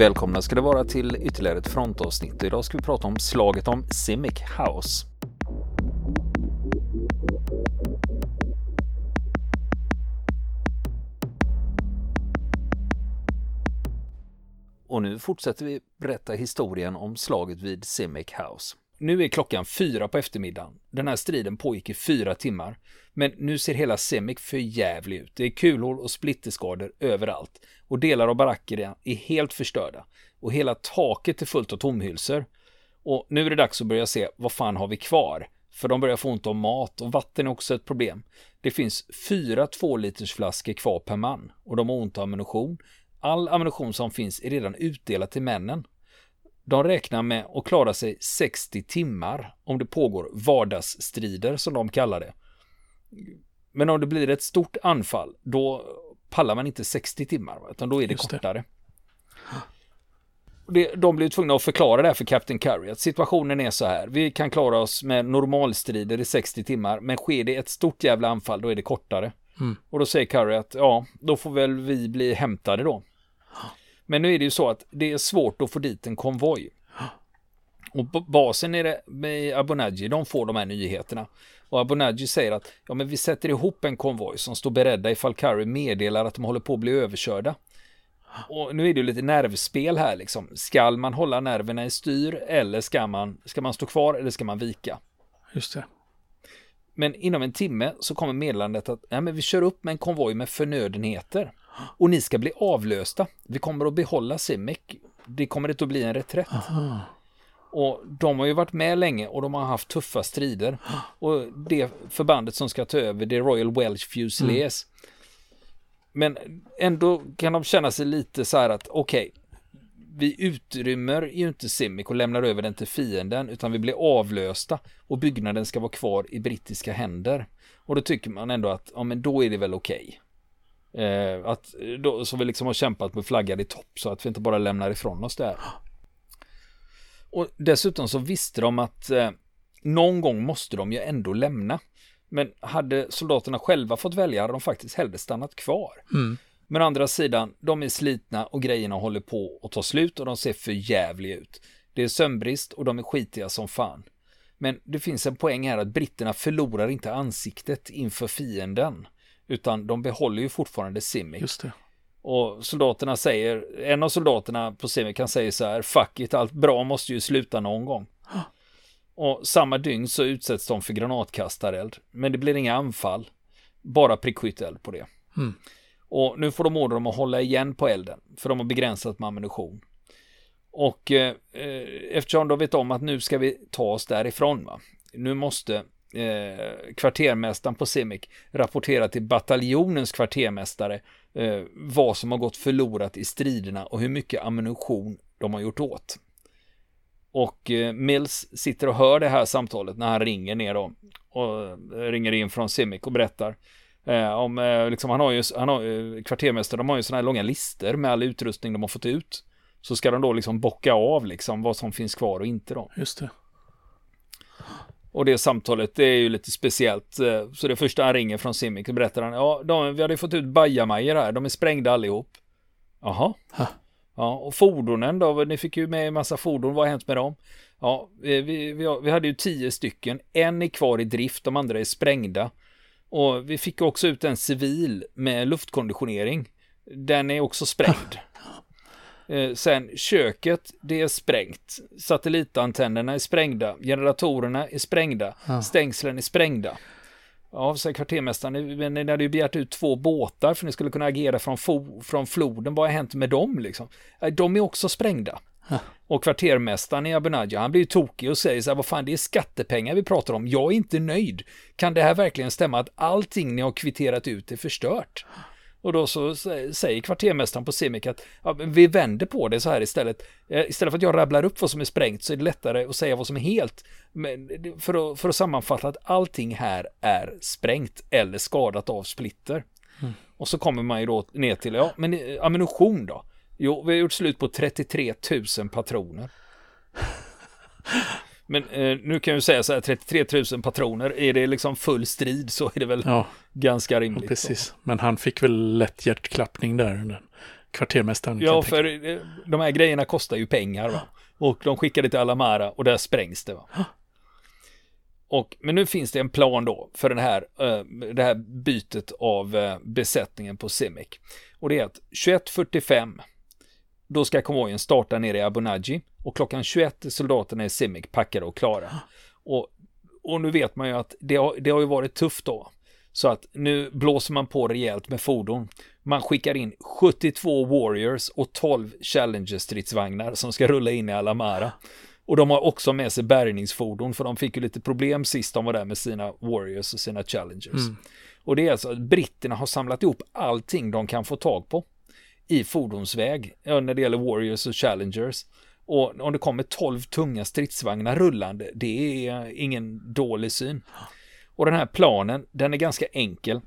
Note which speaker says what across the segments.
Speaker 1: Välkomna ska det vara till ytterligare ett frontavsnitt. Idag ska vi prata om slaget om Simic House. Och nu fortsätter vi berätta historien om slaget vid Simic House. Nu är klockan fyra på eftermiddagen. Den här striden pågick i fyra timmar. Men nu ser hela Semik för jävlig ut. Det är kulhål och splitterskador överallt. Och delar av barackerna är helt förstörda. Och hela taket är fullt av tomhylsor. Och nu är det dags att börja se vad fan har vi kvar? För de börjar få ont om mat och vatten är också ett problem. Det finns fyra tvålitersflaskor kvar per man och de har ont av ammunition. All ammunition som finns är redan utdelad till männen. De räknar med att klara sig 60 timmar om det pågår vardagsstrider som de kallar det. Men om det blir ett stort anfall, då pallar man inte 60 timmar, utan då är det Just kortare. Det. de blir tvungna att förklara det här för Captain Curry, att situationen är så här. Vi kan klara oss med normalstrider i 60 timmar, men sker det ett stort jävla anfall, då är det kortare. Mm. Och då säger Curry att ja, då får väl vi bli hämtade då. Men nu är det ju så att det är svårt att få dit en konvoj. Och basen är det med Abunaji, de får de här nyheterna. Och Abunaji säger att ja, men vi sätter ihop en konvoj som står beredda ifall Curry meddelar att de håller på att bli överkörda. Och nu är det ju lite nervspel här liksom. Ska man hålla nerverna i styr eller ska man, ska man stå kvar eller ska man vika?
Speaker 2: Just det.
Speaker 1: Men inom en timme så kommer meddelandet att ja, men vi kör upp med en konvoj med förnödenheter. Och ni ska bli avlösta. Vi kommer att behålla Simic. Det kommer inte att bli en reträtt. Aha. Och de har ju varit med länge och de har haft tuffa strider. Och det förbandet som ska ta över, det är Royal Welsh Fusiliers. Mm. Men ändå kan de känna sig lite så här att okej, okay, vi utrymmer ju inte Simic och lämnar över den till fienden, utan vi blir avlösta och byggnaden ska vara kvar i brittiska händer. Och då tycker man ändå att, ja men då är det väl okej. Okay. Eh, att då, så vi liksom har kämpat med flaggan i topp så att vi inte bara lämnar ifrån oss det Och dessutom så visste de att eh, någon gång måste de ju ändå lämna. Men hade soldaterna själva fått välja hade de faktiskt hellre stannat kvar. Mm. Men å andra sidan, de är slitna och grejerna håller på att ta slut och de ser för jävliga ut. Det är sömnbrist och de är skitiga som fan. Men det finns en poäng här att britterna förlorar inte ansiktet inför fienden. Utan de behåller ju fortfarande Simic.
Speaker 2: Just det.
Speaker 1: Och soldaterna säger, en av soldaterna på Simic kan säga så här, fuck it, allt bra måste ju sluta någon gång. Och samma dygn så utsätts de för granatkastareld. Men det blir inga anfall. Bara prickskytteeld på det. Mm. Och nu får de order om att hålla igen på elden. För de har begränsat med ammunition. Och eh, eh eftersom de vet om att nu ska vi ta oss därifrån. Va? Nu måste eh, kvartermästaren på Simic rapporterar till bataljonens kvartermästare eh, vad som har gått förlorat i striderna och hur mycket ammunition de har gjort åt. Och eh, Mills sitter och hör det här samtalet när han ringer ner då och eh, ringer in från Simic och berättar eh, om, eh, liksom han har ju, han har, eh, kvartermästare, de har ju sådana här långa listor med all utrustning de har fått ut. Så ska de då liksom bocka av liksom vad som finns kvar och inte då.
Speaker 2: Just det.
Speaker 1: Och det samtalet, det är ju lite speciellt. Eh, så det första han ringer från Simic berättar han, ja, de, vi hade fått ut bajamajor här, de är sprängda allihop. Jaha. Ja, och fordonen då, ni fick ju med en massa fordon, vad har hänt med dem? Ja, vi, vi, vi hade ju tio stycken, en är kvar i drift, de andra är sprängda. Och vi fick också ut en civil med luftkonditionering. Den är också sprängd. Eh, sen köket, det är sprängt. Satellitantennerna är sprängda. Generatorerna är sprängda. Ja. Stängslen är sprängda. Ja, säger kvartermästaren, ni hade ju begärt ut två båtar för ni skulle kunna agera från, från floden. Vad har hänt med dem liksom? De är också sprängda. Ja. Och kvartermästaren i Abunaja, han blir ju tokig och säger så här, vad fan det är skattepengar vi pratar om, jag är inte nöjd. Kan det här verkligen stämma att allting ni har kvitterat ut är förstört? Och då så säger kvartermästaren på Simic att ja, vi vänder på det så här istället. Eh, istället för att jag rabblar upp vad som är sprängt så är det lättare att säga vad som är helt. Men för att, för att sammanfatta att allting här är sprängt eller skadat av splitter. Mm. Och så kommer man ju då ner till, ja men eh, ammunition då? Jo, vi har gjort slut på 33 000 patroner. Men eh, nu kan jag säga så här, 33 000 patroner, är det liksom full strid så är det väl ja. ganska rimligt.
Speaker 2: Ja, precis, så. men han fick väl lätt hjärtklappning där, den kvartermästaren.
Speaker 1: Ja, för eh, de här grejerna kostar ju pengar va. Och de skickade till Alamara och där sprängs det va. Och, men nu finns det en plan då för den här, uh, det här bytet av uh, besättningen på Simic. Och det är att 21.45 då ska konvojen starta nere i Abu Naji och klockan 21 är soldaterna i Simic packade och klara. Och, och nu vet man ju att det har, det har ju varit tufft då. Så att nu blåser man på rejält med fordon. Man skickar in 72 Warriors och 12 Challenger-stridsvagnar som ska rulla in i Alamara. Och de har också med sig bärgningsfordon för de fick ju lite problem sist de var där med sina Warriors och sina Challengers. Mm. Och det är alltså att britterna har samlat ihop allting de kan få tag på i fordonsväg när det gäller Warriors och Challengers. Och om det kommer 12 tunga stridsvagnar rullande, det är ingen dålig syn. Och den här planen, den är ganska enkel.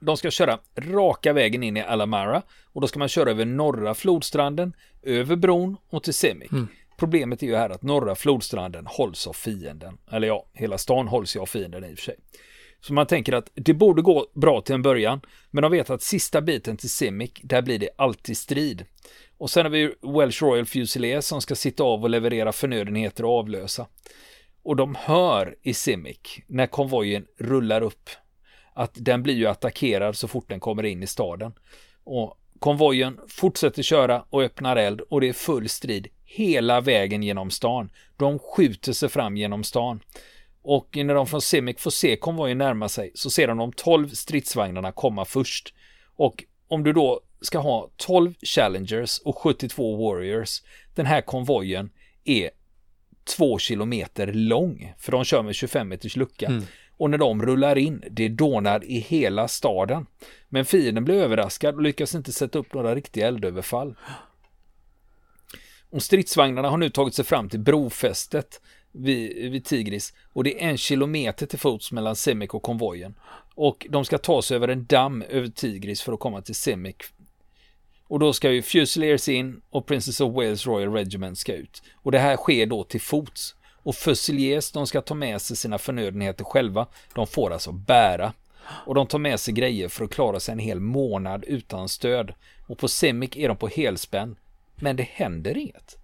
Speaker 1: De ska köra raka vägen in i Alamara och då ska man köra över norra flodstranden, över bron och till Semik. Mm. Problemet är ju här att norra flodstranden hålls av fienden. Eller ja, hela stan hålls ju av fienden i och för sig. Så man tänker att det borde gå bra till en början, men de vet att sista biten till Simic, där blir det alltid strid. Och sen har vi Welsh Royal Fusiliers som ska sitta av och leverera förnödenheter och avlösa. Och de hör i Simic, när konvojen rullar upp, att den blir ju attackerad så fort den kommer in i staden. Och konvojen fortsätter köra och öppnar eld och det är full strid hela vägen genom stan. De skjuter sig fram genom stan. Och när de från Semic får se konvojen närma sig så ser de de 12 stridsvagnarna komma först. Och om du då ska ha 12 Challengers och 72 Warriors, den här konvojen är två kilometer lång, för de kör med 25 meters lucka. Mm. Och när de rullar in, det dånar i hela staden. Men fienden blir överraskad och lyckas inte sätta upp några riktiga eldöverfall. Och stridsvagnarna har nu tagit sig fram till brofästet vid, vid Tigris och det är en kilometer till fots mellan Semik och konvojen. Och de ska ta sig över en damm över Tigris för att komma till Semik. Och då ska ju Fusiliers in och Princess of Wales Royal Regiment ska ut. Och det här sker då till fots. Och Fusiliers, de ska ta med sig sina förnödenheter själva. De får alltså bära. Och de tar med sig grejer för att klara sig en hel månad utan stöd. Och på Semik är de på helspänn. Men det händer inget.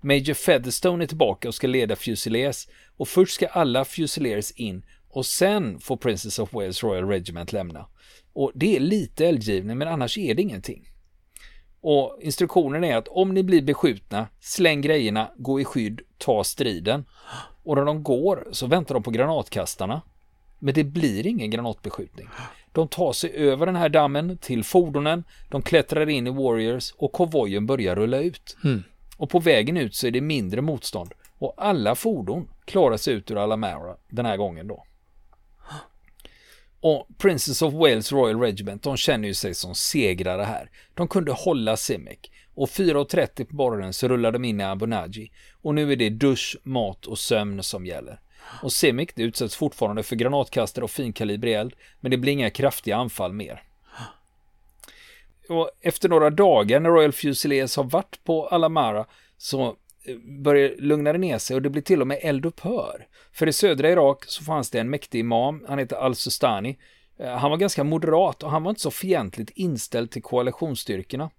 Speaker 1: Major Featherstone är tillbaka och ska leda Fusiliers och först ska alla Fusiliers in och sen får Princess of Wales Royal Regiment lämna. Och det är lite eldgivning men annars är det ingenting. Och instruktionen är att om ni blir beskjutna, släng grejerna, gå i skydd, ta striden. Och när de går så väntar de på granatkastarna. Men det blir ingen granatbeskjutning. De tar sig över den här dammen till fordonen, de klättrar in i Warriors och konvojen börjar rulla ut. Mm. Och på vägen ut så är det mindre motstånd och alla fordon klarar sig ut ur Alamara den här gången då. Och Princess of Wales Royal Regiment, de känner ju sig som segrare här. De kunde hålla Simic och 4.30 på morgonen så rullar de in i Abunaji och nu är det dusch, mat och sömn som gäller. Och Simic det utsätts fortfarande för granatkastare och finkalibrig eld men det blir inga kraftiga anfall mer. Och efter några dagar när Royal Fusiliers har varit på Alamara så eh, börjar lugna det ner sig och det blir till och med eldupphör. För i södra Irak så fanns det en mäktig imam, han heter Al-Sustani. Eh, han var ganska moderat och han var inte så fientligt inställd till koalitionsstyrkorna.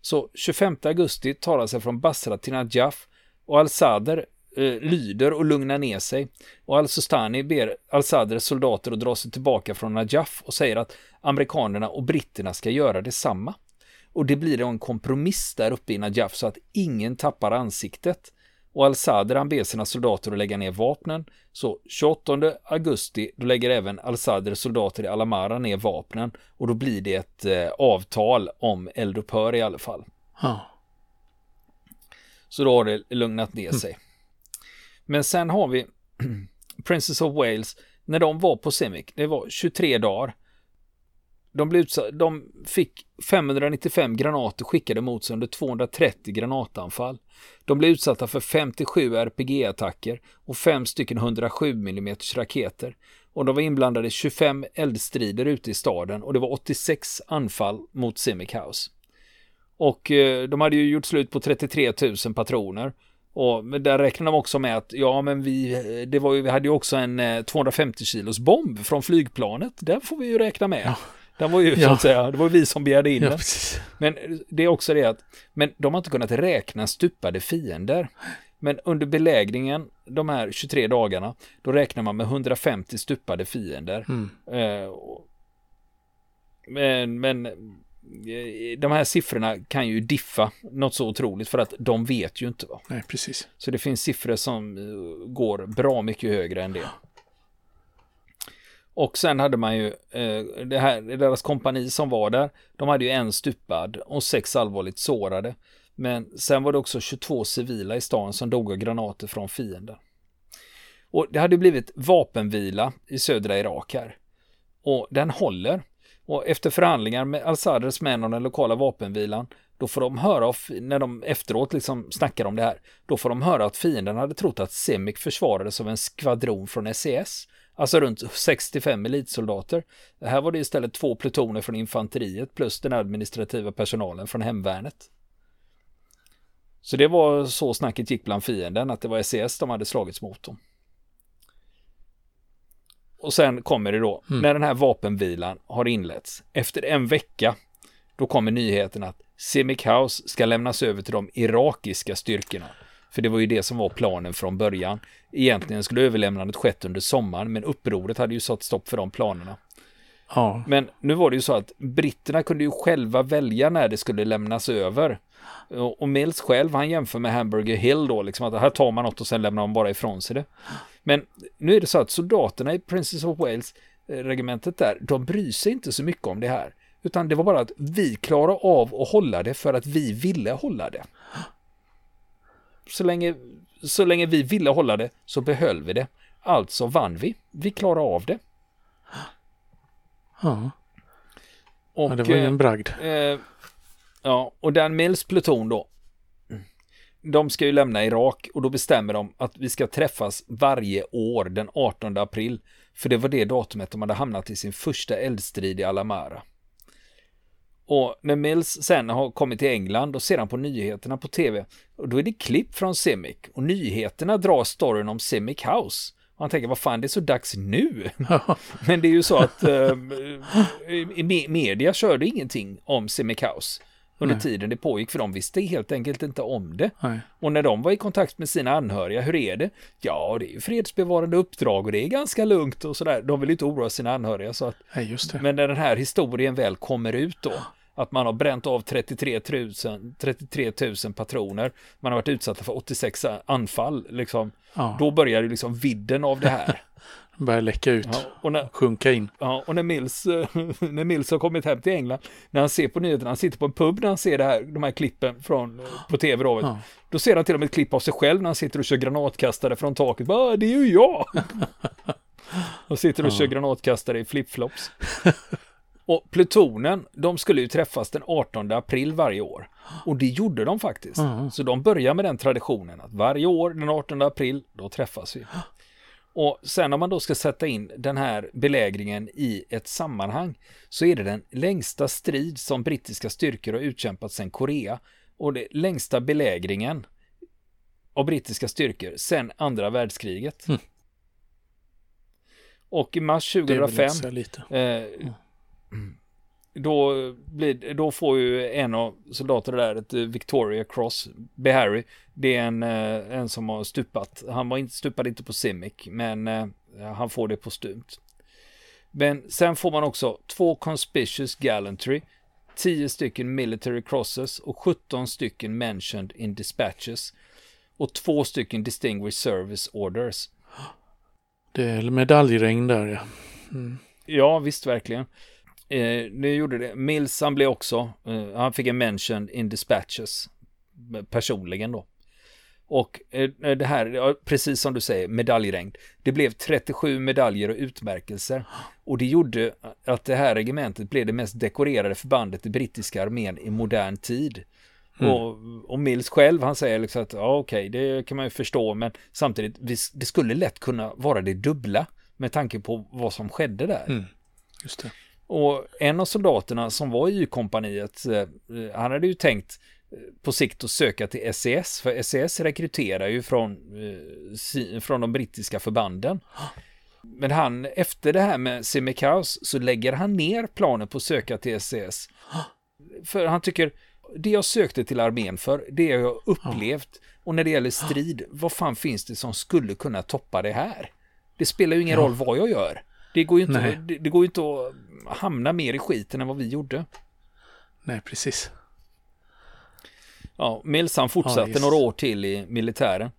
Speaker 1: Så 25 augusti tar han sig från Basra till Najaf och Al-Sadr eh, lyder och lugnar ner sig. Och Al-Sustani ber Al-Sadrs soldater att dra sig tillbaka från Najaf och säger att amerikanerna och britterna ska göra detsamma. Och det blir en kompromiss där uppe i Najaf så att ingen tappar ansiktet. Och Al-Sadr han ber sina soldater att lägga ner vapnen. Så 28 augusti då lägger även Al-Sadrs soldater i Alamara ner vapnen. Och då blir det ett eh, avtal om eldupphör i alla fall. Huh. Så då har det lugnat ner sig. Mm. Men sen har vi Princess of Wales. När de var på Semic, det var 23 dagar. De, blev utsatt, de fick 595 granater skickade mot sig under 230 granatanfall. De blev utsatta för 57 RPG-attacker och 5 stycken 107 mm raketer. Och de var inblandade i 25 eldstrider ute i staden och det var 86 anfall mot Simic House. Och eh, de hade ju gjort slut på 33 000 patroner och där räknar de också med att ja, men vi, det var ju, vi hade ju också en 250 eh, kilos bomb från flygplanet. Den får vi ju räkna med. Ja. Den var ju
Speaker 2: Ja.
Speaker 1: så att säga, det var vi som begärde in
Speaker 2: Ja,
Speaker 1: den.
Speaker 2: precis.
Speaker 1: Men det är också det att, men de har inte kunnat räkna stupade fiender. Men under belägringen, de här 23 dagarna, då räknar man med 150 stupade fiender.
Speaker 2: Mm.
Speaker 1: Eh, men, men de här siffrorna kan ju diffa något så otroligt för att de vet ju inte. Va?
Speaker 2: Nej, precis.
Speaker 1: Så det finns siffror som eh, går bra mycket högre än det. Och sen hade man ju eh, det här, deras kompani som var där, de hade ju en stupad och sex allvarligt sårade. Men sen var det också 22 civila i stan som dog av granater från fienden. Och det hade blivit vapenvila i södra Irak här. Och den håller. Och efter förhandlingar med al-Sadrs män om den lokala vapenvilan, då får de höra, när de efteråt liksom snackar om det här, då får de höra att fienden hade trott att Semik försvarades av en skvadron från SES. Alltså runt 65 elitsoldater. Här var det istället två plutoner från infanteriet plus den administrativa personalen från hemvärnet. Så det var så snacket gick bland fienden, att det var SES de hade slagits mot dem. Och sen kommer det då,
Speaker 2: Mm.
Speaker 1: när den här vapenvilan har inletts, efter en vecka, då kommer nyheten att Semik House ska lämnas över till de irakiska styrkorna. För det var ju det som var planen från början. Egentligen skulle överlämnandet skett under sommaren, men upproret hade ju satt stopp för de planerna.
Speaker 2: Ja,
Speaker 1: Men nu var det ju så att britterna kunde ju själva välja när det skulle lämnas över. Och Mills själv, han jämför med Hamburger Hill då, liksom att här tar man något och sen lämnar man bara ifrån sig det. Men nu är det så att soldaterna i Princess of Wales, eh, regementet där, de bryr sig inte så mycket om det här. Utan det var bara att vi klarar av att hålla det för att vi ville hålla det. Så länge, så länge vi ville hålla det så behöll vi det. Alltså vann vi. Vi klarade av det.
Speaker 2: ja.
Speaker 1: Och,
Speaker 2: ja det var ju
Speaker 1: eh,
Speaker 2: en bragd.
Speaker 1: Eh, ja, och Dan Mills pluton då. De ska ju lämna Irak och då bestämmer de att vi ska träffas varje år den 18 april. För det var det datumet de hade hamnat i sin första eldstrid i Alamara. Och när Mills sen har kommit till England, då ser han på nyheterna på tv. Och då är det klipp från Simic. Och nyheterna drar storyn om Simic House. Och han tänker, vad fan, det är så dags nu. Men det är ju så att eh, i me- media körde ingenting om Simic House under
Speaker 2: Nej.
Speaker 1: tiden det pågick, för de visste helt enkelt inte om det.
Speaker 2: Nej.
Speaker 1: Och när de var i kontakt med sina anhöriga, hur är det? Ja, det är ju fredsbevarande uppdrag och det är ganska lugnt och sådär. De vill inte oroa sina anhöriga. Så att,
Speaker 2: Nej, just det.
Speaker 1: men när den här historien väl kommer ut då, att man har bränt av 33 000, 33 000 patroner, man har varit utsatta för 86 anfall, liksom,
Speaker 2: Ja,
Speaker 1: då börjar ju liksom vidden av det här.
Speaker 2: börjar läcka ut.
Speaker 1: Ja, och när,
Speaker 2: Sjunka in.
Speaker 1: Ja, och när Mills, när Mills har kommit hem till England, när han ser på nyheterna, han sitter på en pub när han ser det här, de här klippen från, eh, på tv då,
Speaker 2: Ja.
Speaker 1: då ser han till och med ett klipp av sig själv när han sitter och kör granatkastare från taket. Bara, det är ju jag! och sitter och
Speaker 2: Ja.
Speaker 1: kör granatkastare i flipflops. och plutonen, de skulle ju träffas den 18 april varje år. Och det gjorde de faktiskt.
Speaker 2: Ja.
Speaker 1: Så de börjar med den traditionen att varje år den 18 april, då träffas vi. Och sen om man då ska sätta in den här belägringen i ett sammanhang så är det den längsta strid som brittiska styrkor har utkämpat sedan Korea och det längsta belägringen av brittiska styrkor sedan andra världskriget.
Speaker 2: Mm.
Speaker 1: Och i mars
Speaker 2: Det är väl
Speaker 1: 2005
Speaker 2: inte så lite.
Speaker 1: Eh, då, blir, då får ju en av soldaterna där ett eh, Victoria Cross, Beharry. Det är en, eh, en som har stupat. Han var inte, stupade inte på Simic, men eh, han får det postumt. Men sen får man också två Conspicuous Gallantry, 10 stycken Military Crosses och 17 stycken Mentioned in Dispatches. Och två stycken Distinguished Service Orders.
Speaker 2: Det är medaljregn där ja. Mm.
Speaker 1: Ja, visst verkligen. Eh, det gjorde det. Mills han blev också, eh, han fick en mention in dispatches eh, personligen då. Och eh, det här, precis som du säger, medaljregn. Det blev 37 medaljer och utmärkelser. Och det gjorde att det här regementet blev det mest dekorerade förbandet i brittiska armén i modern tid.
Speaker 2: Mm.
Speaker 1: Och, och Mills själv, han säger liksom att ja okej, det kan man ju förstå, men samtidigt, det skulle lätt kunna vara det dubbla med tanke på vad som skedde där.
Speaker 2: Mm. Just det.
Speaker 1: Och en av soldaterna som var i Y-kompaniet, eh, han hade ju tänkt eh, på sikt att söka till SES, för SES rekryterar ju från, eh, från de brittiska förbanden. Men han, efter det här med Semikaus, så lägger han ner planen på att söka till SCS. För han tycker, det jag sökte till armén för, det har jag upplevt. Och när det gäller strid, vad fan finns det som skulle kunna toppa det här? Det spelar ju ingen roll vad jag gör. Det går ju inte, det, det, går inte att hamna mer i skiten än vad vi gjorde.
Speaker 2: Nej, precis.
Speaker 1: Ja, Mills han fortsatte ja, några år till i militären.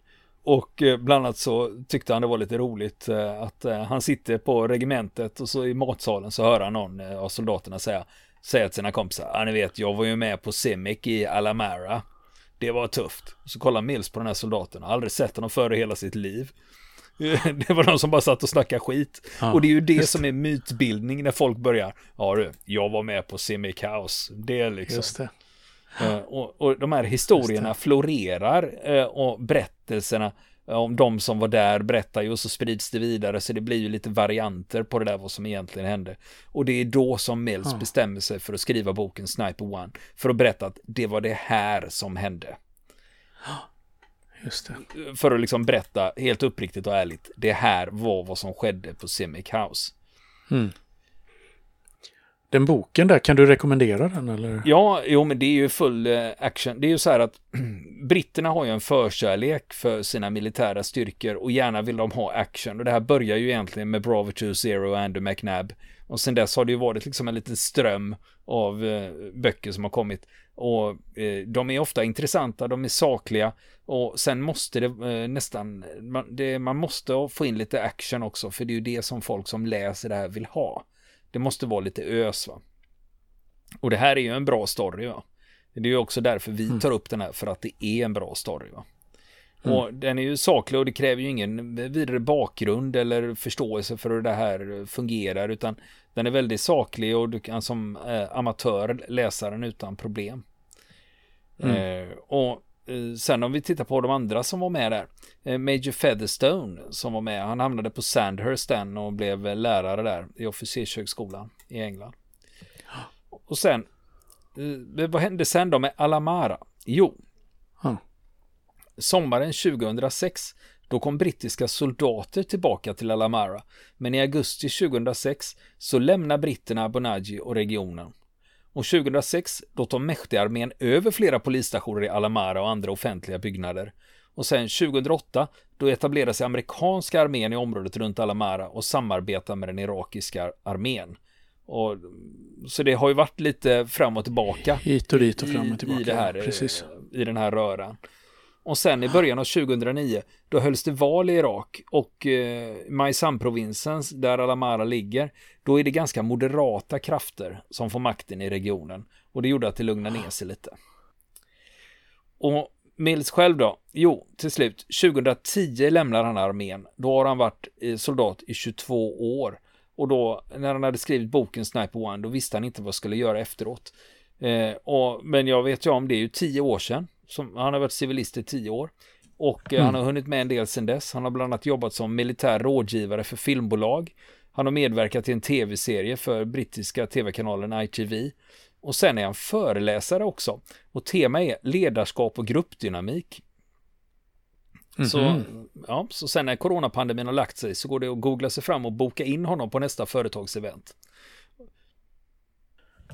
Speaker 1: Och eh, bland annat så tyckte han det var lite roligt eh, att eh, han sitter på regementet och så i matsalen så hör han någon av soldaterna säga, säga till sina kompisar, ja ni vet jag var ju med på Simic i Alamara. Det var tufft. Så kollar Mills på den här soldaten, har aldrig sett honom före hela sitt liv. Det var de som bara satt och snackade skit. Ja, och det är ju det som är mytbildning när folk börjar. Ja du, jag var med på Semi-kaos. Det är liksom. Just det. Uh, och, och, de här historierna florerar uh, och berättelserna uh, om de som var där berättar ju och så sprids det vidare så det blir ju lite varianter på det där vad som egentligen hände. Och det är då som Mills bestämmer sig för att skriva boken Sniper One för att berätta att det var det här som hände. För att liksom berätta helt uppriktigt och ärligt. Det här var vad som skedde på Simic House. Mm.
Speaker 2: Den boken där, kan du rekommendera den eller?
Speaker 1: Ja, jo men det är ju full eh, action. Det är ju så här att britterna har ju en förkärlek för sina militära styrkor och gärna vill de ha action. Och det här börjar ju egentligen med Bravo 2 Zero och Andrew McNabb. Och sen dess har det ju varit liksom en liten ström av eh, böcker som har kommit. Och eh, de är ofta intressanta, de är sakliga och sen måste det eh, nästan, man, det, man måste få in lite action också för det är ju det som folk som läser det här vill ha. Det måste vara lite ös va. Och det här är ju en bra story va. Det är ju också därför vi mm. tar upp den här för att det är en bra story va. Mm. Och den är ju saklig och det kräver ju ingen vidare bakgrund eller förståelse för hur det här fungerar utan den är väldigt saklig och du kan som eh, amatör läsa den utan problem. Mm. Eh, och eh, sen om vi tittar på de andra som var med där. Eh, Major Featherstone som var med. Han hamnade på Sandhurst den och blev lärare där i officershögskolan i England. Och sen, eh, vad hände sen då med Alamara? Jo. Sommaren 2006 då kom brittiska soldater tillbaka till Alamara, men i augusti 2006 så lämnar britterna Bonaji och regionen. Och 2006 då tar Mehdi-armén över flera polisstationer i Alamara och andra offentliga byggnader. Och sen 2008 då etablerar sig amerikanska armén i området runt Alamara och samarbetar med den irakiska armén. Och, så det har ju varit lite fram och tillbaka.
Speaker 2: Hit och dit och fram och tillbaka.
Speaker 1: I, i, det här, Precis. i den här röran. Och sen i början av 2009 då hölls det val i Irak och eh, Maisan-provinsen där Alamara ligger då är det ganska moderata krafter som får makten i regionen och det gjorde att det lugnade ner sig lite. Och Mills själv då? Jo, till slut 2010 lämnar han armén. Då har han varit eh, soldat i 22 år och då när han hade skrivit boken Sniper One då visste han inte vad han skulle göra efteråt. Eh, och, men jag vet ju om det är ju 10 år sedan som, han har varit civilist i tio år. Och eh, mm. han har hunnit med en del sedan dess. Han har bland annat jobbat som militär rådgivare för filmbolag. Han har medverkat i en tv-serie för brittiska tv-kanalen ITV. Och sen är han föreläsare också. Och tema är ledarskap och gruppdynamik. Mm -hmm. Så, ja, så sen när coronapandemin har lagt sig så går det att googla sig fram och boka in honom på nästa företagsevent.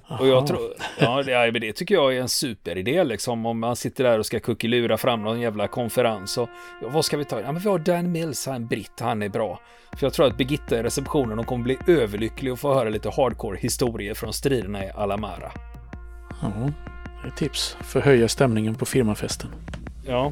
Speaker 1: Och jag tror, ja det, det tycker jag är en superidé liksom om man sitter där och ska kuckelura fram någon jävla konferens och ja, vad ska vi ta? Ja men vi har Dan Mills, han britt, han är bra. För jag tror att Birgitta i receptionen, de kommer bli överlycklig och få höra lite hardcore historier från striderna i Alamara.
Speaker 2: Ja, det är tips höja stämningen på firmafesten.
Speaker 1: Ja,